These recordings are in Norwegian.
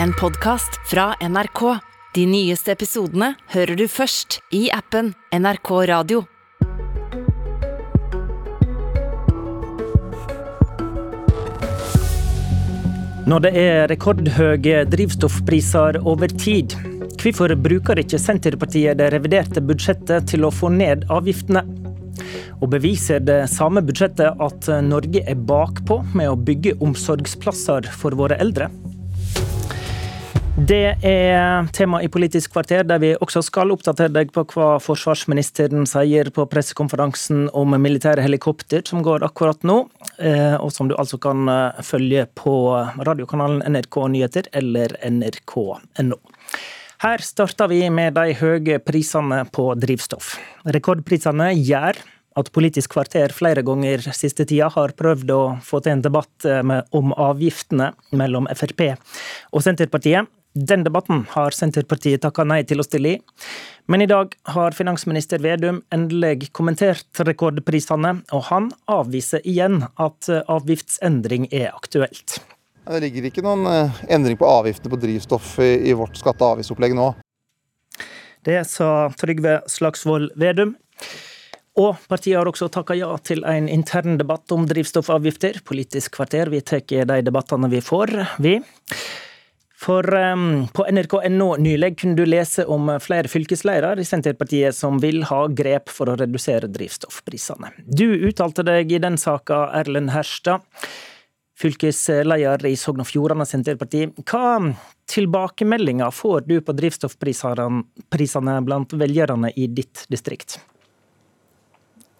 en podkast fra NRK. De nyeste episodene hører du først i appen NRK Radio. Når det er rekordhøye drivstoffpriser over tid, hvorfor bruker ikke Senterpartiet det reviderte budsjettet til å få ned avgiftene? Og beviser det samme budsjettet at Norge er bakpå med å bygge omsorgsplasser for våre eldre? Det er tema i Politisk kvarter, der vi også skal oppdatere deg på hva forsvarsministeren sier på pressekonferansen om militære helikopter som går akkurat nå, eh, og som du altså kan eh, følge på radiokanalen NRK Nyheter eller nrk.no. Her starter vi med de høye prisene på drivstoff. Rekordprisene gjør at Politisk kvarter flere ganger siste tida har prøvd å få til en debatt eh, om avgiftene mellom Frp og Senterpartiet. Den debatten har Senterpartiet takka nei til å stille i. Men i dag har finansminister Vedum endelig kommentert rekordprisene, og han avviser igjen at avgiftsendring er aktuelt. Det ligger ikke noen eh, endring på avgiftene på drivstoff i vårt skatte- og avgiftsopplegg nå. Det sa Trygve Slagsvold Vedum. Og partiet har også takka ja til en intern debatt om drivstoffavgifter. Politisk kvarter, vi tar de debattene vi får, vi. For um, på nrk.no nylig kunne du lese om flere fylkesledere i Senterpartiet som vil ha grep for å redusere drivstoffprisene. Du uttalte deg i den saka, Erlend Herstad, fylkesleder i Sogn og Fjordane Senterparti. Hva tilbakemeldinger får du på drivstoffprisene blant velgerne i ditt distrikt?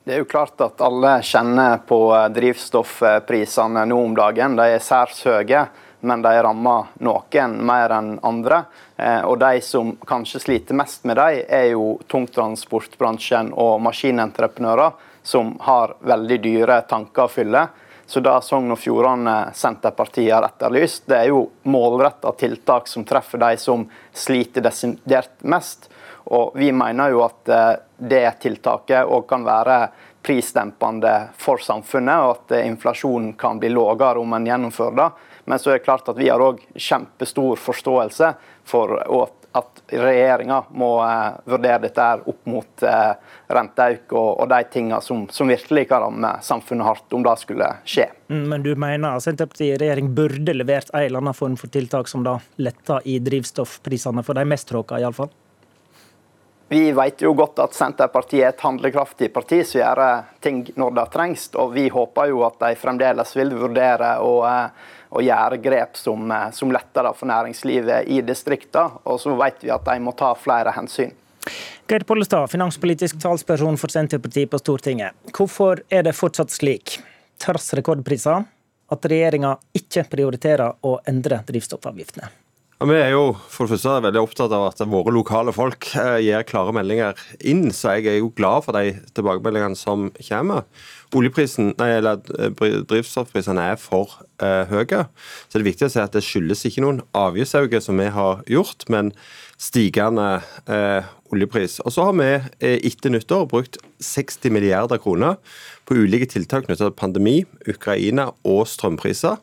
Det er jo klart at alle kjenner på drivstoffprisene nå om dagen. De er særs høye men de rammer noen mer enn andre. Eh, og de som kanskje sliter mest med dem, er jo tungtransportbransjen og maskinentreprenører, som har veldig dyre tanker å fylle. Så det Sogn og Fjordane Senterpartiet har etterlyst, det er jo målretta tiltak som treffer de som sliter desidert mest. Og vi mener jo at eh, det tiltaket òg kan være prisdempende for samfunnet, og at inflasjonen kan bli lavere om en gjennomfører det. Men så er det klart at vi har òg kjempestor forståelse for at regjeringa må eh, vurdere dette opp mot renteøkning og, de tingene som, som, virkelig kan ramme samfunnet hardt, om det skulle skje. Mm, men du mener Senterpartiet i regjering burde levert en eller annen form for tiltak som da letter i drivstoffprisene for de mest råka, iallfall? Vi vet jo godt at Senterpartiet er et handlekraftig parti som gjør ting når det trengs. Og vi håper jo at de fremdeles vil vurdere å å gjøre grep som, eh, som letter for næringslivet i distriktene. Og så vet vi at de må ta flere hensyn. Geir Pollestad, finanspolitisk talsperson for Senterpartiet på Stortinget. Hvorfor er det fortsatt slik, trass rekordpriser, at regjeringa ikke prioriterer å endre drivstoffavgiftene? Ja, vi er jo for det første veldig opptatt av at våre lokale folk eh, gir klare meldinger inn, så jeg er jo glad for de tilbakemeldingene som kommer oljeprisen, nei, eller eh, drivstoffprisene er for eh, høye. Så det er viktig å si at det skyldes ikke noen avgiftsøkning som vi har gjort, men stigende eh, oljepris. Og så har vi uh, etter nyttår brukt 60 milliarder kroner på ulike tiltak knyttet til pandemi, Ukraina og strømpriser.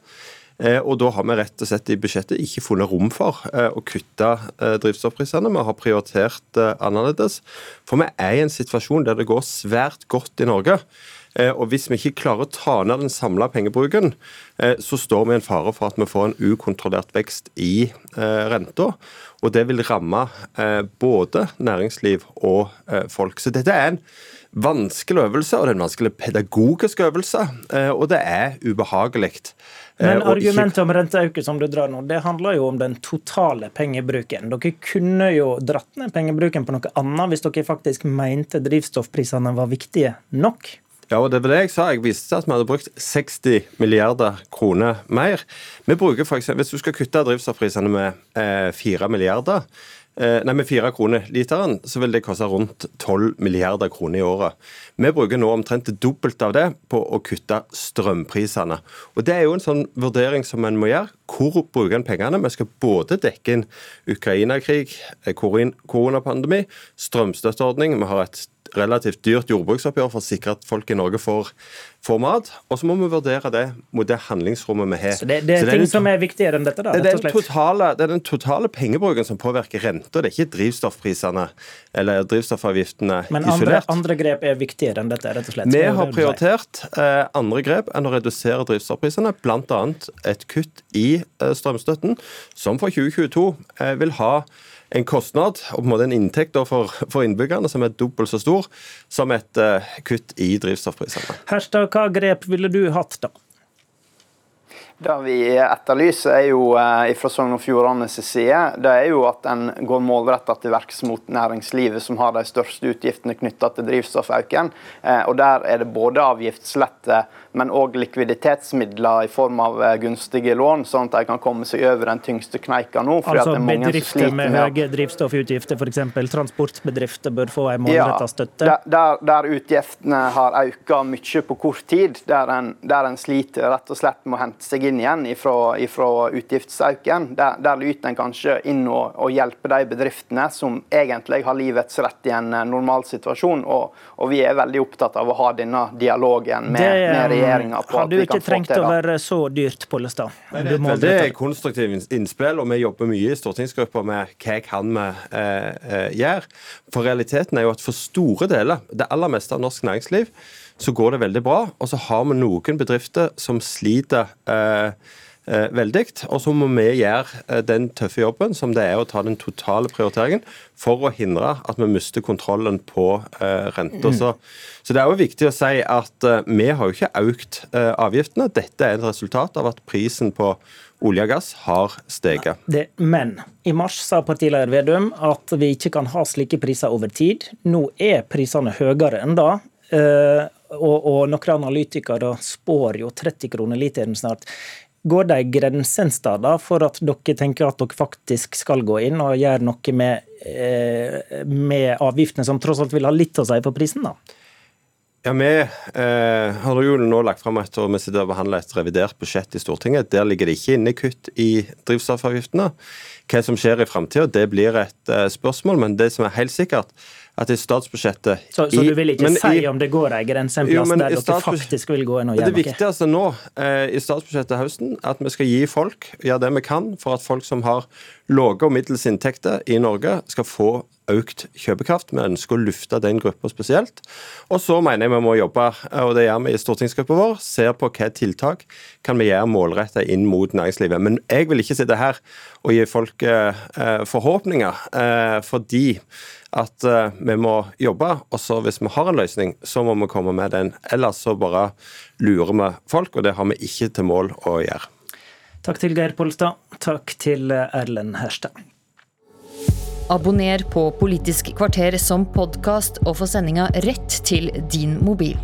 Og Da har vi rett og slett i budsjettet ikke funnet rom for å kutte drivstoffprisene. Vi har prioritert annerledes. For vi er i en situasjon der det går svært godt i Norge. Eh, og Hvis vi ikke klarer å ta ned den samla pengebruken, eh, så står vi i en fare for at vi får en ukontrollert vekst i eh, renta. Og det vil ramme både næringsliv og folk. Så dette er en vanskelig øvelse, og det er en vanskelig pedagogisk øvelse. Og det er ubehagelig. Men argumentet om renteøkning som du drar nå, det handler jo om den totale pengebruken. Dere kunne jo dratt ned pengebruken på noe annet hvis dere faktisk mente drivstoffprisene var viktige nok? Ja, og det var det jeg sa. Jeg viste at vi hadde brukt 60 milliarder kroner mer. Vi bruker for eksempel, Hvis du skal kutte drivstoffprisene med eh, 4 milliarder, eh, nei, med 4 kroner literen, så vil det koste rundt 12 milliarder kroner i året. Vi bruker nå omtrent det dobbelte av det på å kutte strømprisene. Og Det er jo en sånn vurdering som en må gjøre. Hvor bruker en pengene? Vi skal både dekke inn Ukraina-krig, eh, koronapandemi, strømstøtteordning. Vi har et relativt dyrt jordbruksoppgjør for å sikre at folk i Norge får, får mat. Og så må vi vurdere det mot det handlingsrommet vi har. Så det, det er så ting det er som er viktigere enn dette, da? Det er, den totale, det er den totale pengebruken som påvirker renta, det er ikke drivstoffprisene eller drivstoffavgiftene Men isolert. Men andre, grep er viktigere enn dette, rett og slett? Vi har prioritert eh, andre grep enn å redusere drivstoffprisene, bl.a. et kutt i eh, strømstøtten, som for 2022 eh, vil ha en kostnad og på en måte en inntekt for, for innbyggerne som er dobbelt så stor som et uh, kutt i drivstoffprisene. Herstad, hva grep ville du hatt da? Det vi etterlyser er jo eh, fra Sogn og Fjordanes side, det er jo at en går målretta til verks mot næringslivet, som har de største utgiftene knytta til drivstoffauken. Eh, og Der er det både avgiftslette, men òg likviditetsmidler i form av eh, gunstige lån, sånn at de kan komme seg over den tyngste kneika nå. Altså bedrifter med høye drivstoffutgifter, f.eks. transportbedrifter bør få en målretta støtte? Ja, der, der, utgiftene har økt mye på kort tid, der en, der en sliter rett og slett med å hente seg inn inn igjen fra utgiftsøkningen. Der, der lyter en kanskje inn og, og hjelper de bedriftene som egentlig har livets rett i en eh, normal situasjon. Og, og vi er veldig opptatt av å ha denne dialogen med, det, med regjeringa. Har du ikke trengt å være så dyrt, Pollestad? Det er konstruktivt innspill, og vi jobber mye i stortingsgruppa med hva kan vi eh, eh, gjøre. For realiteten er jo at for store deler, det aller meste av norsk næringsliv, så går det veldig bra. Og så har vi noen bedrifter som sliter eh, eh, veldig. Og så må vi gjøre eh, den tøffe jobben som det er å ta den totale prioriteringen for å hindre at vi mister kontrollen på eh, renta. Så, så, det er jo viktig å si at eh, vi har jo ikke økt eh, avgiftene. Dette er et resultat av at prisen på olje og gass har steget. Det, men i mars sa partileder Vedum at vi ikke kan ha slike priser over tid. Nå er prisene høyere enn da. Og, og noen analytikere spår jo 30 kroner literen snart. Går det grensen da for at dere tenker at dere faktisk skal gå inn og gjøre noe med, eh, med avgiftene, som tross alt vil ha litt å si på prisen? da? Ja, Vi eh, har jo nå lagt fram et, og vi sitter og et revidert budsjett i Stortinget. Der ligger det ikke inne kutt i drivstoffavgiftene. Hva som skjer i framtida, blir et eh, spørsmål. Men det som er helt sikkert, at i statsbudsjettet Så, så du vil ikke si i, om det går ei grense en plass der dere faktisk vil gå inn og gjøre noe? Det viktigste nå eh, i statsbudsjettet høsten at vi skal gi folk, gjøre det vi kan for at folk som har lave og middels inntekter i Norge, skal få økt kjøpekraft. Vi ønsker å lufte den gruppa spesielt. Og så mener jeg vi må jobbe, og det gjør vi i stortingsgruppa vår, ser på hvilke tiltak kan vi gjøre målretta inn mot næringslivet. Men jeg vil ikke sitte her og gi folk eh, forhåpninger, eh, fordi at uh, vi må jobbe. Og så hvis vi har en løsning, så må vi komme med den. Ellers så bare lurer vi folk, og det har vi ikke til mål å gjøre. Takk til Geir Polstad. Takk til Erlend Herstad. Abonner på Politisk kvarter som podkast, og få sendinga rett til din mobil.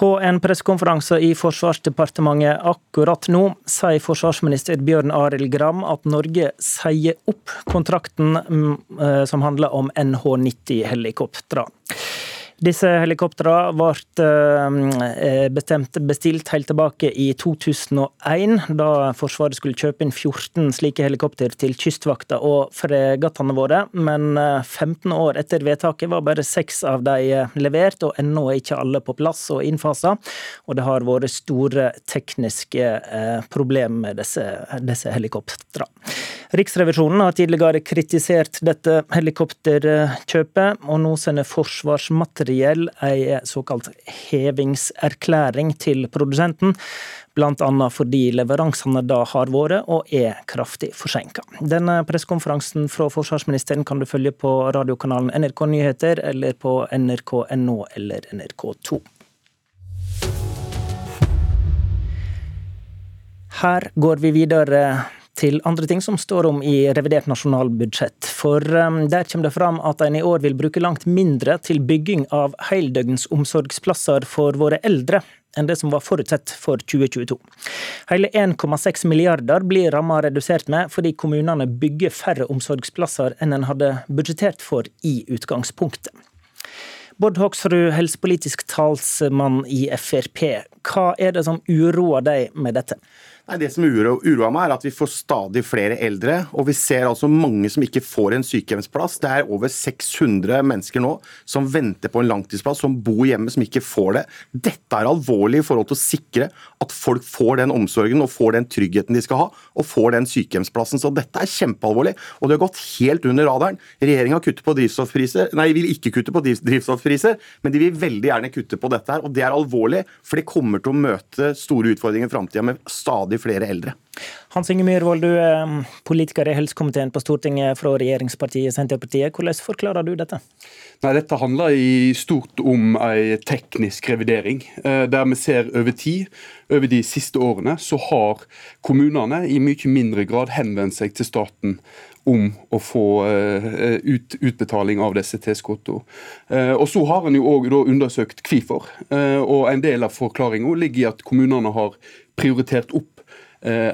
På en pressekonferanse i Forsvarsdepartementet akkurat nå sier forsvarsminister Bjørn Arild Gram at Norge sier opp kontrakten mm, eh, som handler om NH90-helikoptrene. Disse helikoptrene ble eh, bestilt helt tilbake i 2001, da Forsvaret skulle kjøpe inn 14 slike helikopter til Kystvakta og fregattene våre. Men 15 eh, år etter vedtaket var bare seks av de eh, levert, og ennå er ikke alle på plass og innfasa. Og det har vært store tekniske problemer med disse, disse helikoptrene. Riksrevisjonen har tidligere kritisert dette helikopterkjøpet, og nå sender Forsvarsmateriell ei såkalt hevingserklæring til produsenten. Bl.a. fordi leveransene da har vært og er kraftig forsinka. Denne pressekonferansen fra forsvarsministeren kan du følge på radiokanalen NRK Nyheter eller på nrk.no eller NRK2. Her går vi videre til andre ting som står om i revidert nasjonalbudsjett. For um, der kommer det fram at en i år vil bruke langt mindre til bygging av heldøgns omsorgsplasser for våre eldre enn det som var forutsett for 2022. Hele 1,6 milliarder blir ramma redusert med, fordi kommunene bygger færre omsorgsplasser enn en hadde budsjettert for i utgangspunktet. Bård Hoksrud, helsepolitisk talsmann i Frp. Hva er det som uroer deg med dette? Nei, Det som uro, uroer meg, er at vi får stadig flere eldre, og vi ser altså mange som ikke får en sykehjemsplass. Det er over 600 mennesker nå som venter på en langtidsplass, som bor hjemme, som ikke får det. Dette er alvorlig i forhold til å sikre at folk får den omsorgen og får den tryggheten de skal ha, og får den sykehjemsplassen. Så dette er kjempealvorlig, og det har gått helt under radaren. Regjeringa kutter på drivstoffpriser, nei, vil ikke kutte på drivstoffpriser, men de vil veldig gjerne kutte på dette her, og det er alvorlig, for det kommer til å møte store utfordringer i framtida med stadig flere eldre. Hans Inge Myhrvold, du er politiker i helsekomiteen på Stortinget fra regjeringspartiet Senterpartiet. Hvordan forklarer du dette? Nei, Dette handler i stort om en teknisk revidering. Eh, der vi ser over tid, over de siste årene, så har kommunene i mye mindre grad henvendt seg til staten om å få eh, ut, utbetaling av disse tilskuddene. Eh, og så har en jo òg undersøkt hvorfor. Og en del av forklaringa ligger i at kommunene har prioritert opp Eh.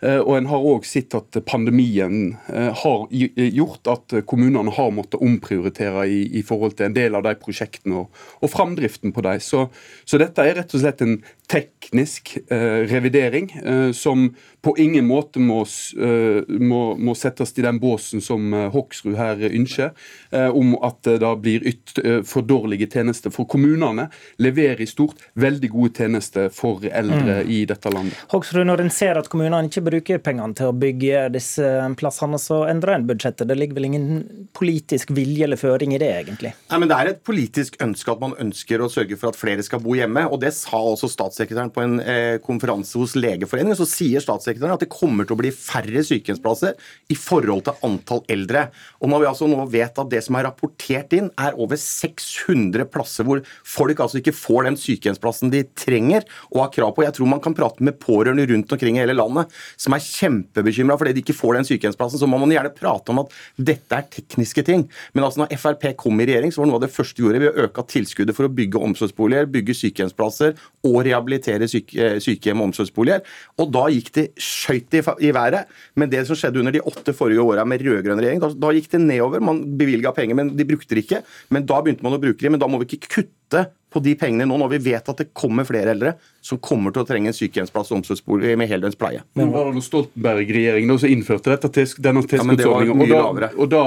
Eh, og en har òg sett at pandemien eh, har gjort at kommunene har måttet omprioritere i, i, forhold til en del av de prosjektene og, og framdriften på dem. Så, så, dette er rett og slett en teknisk eh, revidering eh, som på ingen måte må, eh, må, må, settes i den båsen som Hoksrud her ønsker, om at det da blir ytt for dårlige tjenester. For kommunene leverer i stort veldig gode tjenester for eldre mm. i dette landet. Hoksrud, når en ser at kommunene ikke bruker pengene til å bygge disse plassene, så endrer en budsjettet. Det ligger vel ingen politisk vilje eller føring i det, egentlig? Nei, men Det er et politisk ønske at man ønsker å sørge for at flere skal bo hjemme. og Det sa også statssekretæren på en eh, konferanse hos Legeforeningen. Så sier statssekretæren at det kommer til å bli færre sykehjemsplasser i forhold til antall eldre. Og Når vi altså nå vet at det som er rapportert inn, er over 600 plasser hvor folk altså ikke får den sykehjemsplassen de trenger og har krav på. Jeg tror man kan prate med pårørende rundt omkring i hele landet som er kjempebekymra fordi de ikke får den sykehjemsplassen. Så må man gjerne prate om at dette er tekniske ting. Men altså når Frp kom i regjering, så var noe av det første vi gjorde ved å øke tilskuddet for å bygge omsorgsboliger, bygge sykehjemsplasser og rehabilitere syke, sykehjem og omsorgsboliger. Og da gikk det skøyt i, i været. Men det som skjedde under de åtte forrige åra med rød-grønn regjering, da, da, gikk det nedover. Man bevilga penger, men de brukte det ikke. Men da begynte man å bruke dem. Men da må vi ikke kutte på de pengene nå når vi vet at det kommer flere eldre som kommer til å trenge en sykehjemsplass og omsorgsbolig med heldøgns pleie. Men var det Stoltenberg-regjeringen som innførte dette denne tilskuddsordningen, ja, og, da, og da,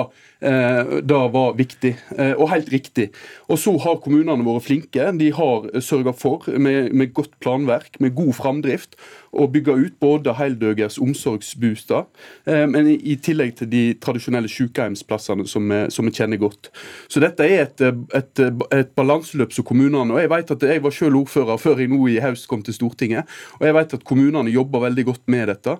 eh, da, var viktig, eh, og helt riktig. Og så har kommunene vært flinke. De har sørga for, med, med, godt planverk, med god framdrift, å bygge ut både heldøgers omsorgsbostad, eh, men i, i, tillegg til de tradisjonelle sykehjemsplassene som, som vi kjenner godt. Så dette er et, et, et balanseløp som kommunene og Jeg vet at jeg var selv ordfører før jeg nå i høst kom til Stortinget. Og jeg vet at kommunene jobber veldig godt med dette.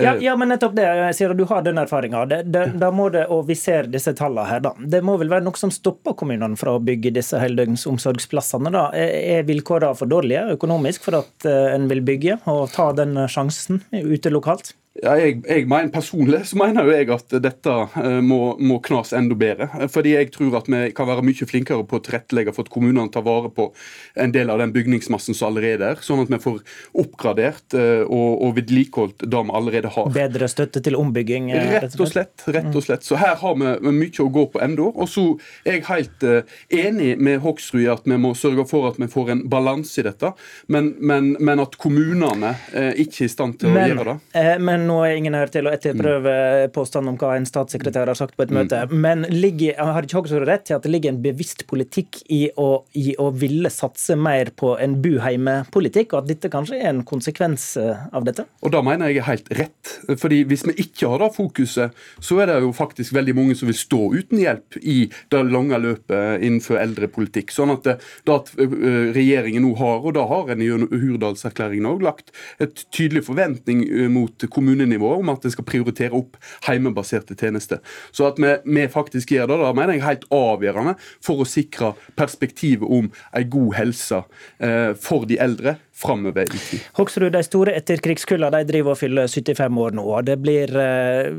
Ja, ja men nettopp det, sier du har den erfaringa. Da må det, og vi ser disse tallene her, da. Det må vel være noe som stopper kommunene fra å bygge disse heldøgns omsorgsplassene? da. Er vilkårene for dårlige økonomisk for at eh, en vil bygge og ta den sjansen ute lokalt? Ja, jeg, jeg mener Personlig så mener jo jeg at dette uh, må, må, knas enda bedre. Fordi jeg tror at vi kan være mye flinkere på å tilrettelegge for at kommunene tar vare på en del av den bygningsmassen som allerede er, sånn at vi får oppgradert uh, og, og vedlikeholdt det vi allerede har. Bedre støtte til ombygging? Uh, rett og slett. rett og slett. Så her har vi mye å gå på ennå. Og så er jeg helt enig med Hoksrud i at vi må sørge for at vi får en balanse i dette, men, men, men at kommunene ikke er i stand til men, å gjøre det. men nå er ingen her til å etterprøve påstanden om hva en statssekretær har sagt på et mm. møte. Men ligger, har ikke Hoksrud rett til at det ligger en bevisst politikk i å, i å ville satse mer på en buheimepolitikk, og at dette kanskje er en konsekvens eh, av dette? Og Da mener jeg er helt rett. Fordi Hvis vi ikke har det fokuset, så er det jo faktisk veldig mange som vil stå uten hjelp i det lange løpet innenfor eldrepolitikk. Sånn at det, det at eh, regjeringen nå har, og da har en i Hurdalserklæringen òg lagt et tydelig forventning eh, mot kommunene kommunenivå om at en skal prioritere opp heimebaserte tjenester. Så at vi, vi faktisk gjør det, da mener jeg er helt avgjørende for å sikre perspektivet om en god helse eh, for de eldre framover i tid. Hoksrud, de store etterkrigskulla de driver og fyller 75 år nå. og Det blir eh,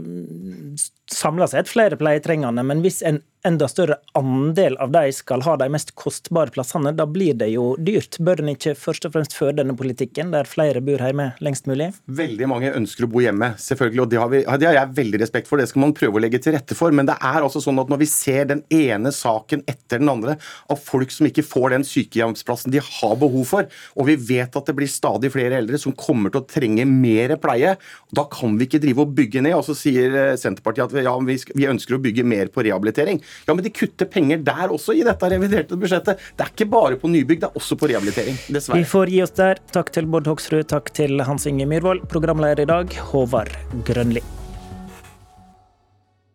samla sett flere pleietrengende, men hvis en enda større andel av de skal ha de mest kostbare plassene, da blir det jo dyrt. Bør en ikke først og fremst føre denne politikken, der flere bor hjemme lengst mulig? Veldig mange ønsker å bo hjemme, selvfølgelig, og det har, vi, det har jeg veldig respekt for. Det skal man prøve å legge til rette for. Men det er altså sånn at når vi ser den ene saken etter den andre av folk som ikke får den sykehjemsplassen de har behov for, og vi vet at det blir stadig flere eldre som kommer til å trenge mer pleie, da kan vi ikke drive og bygge ned. Og så sier eh, Senterpartiet at ja, vi ønsker å bygge mer på rehabilitering. Ja, men de kutter penger der også i dette reviderte budsjettet. Det er ikke bare på nybygg, det er også på rehabilitering. Dessverre. Vi får gi oss der. Takk til Bård Hoksrud, takk til Hans Inge Myhrvold. Programleder i dag, Håvard Grønli.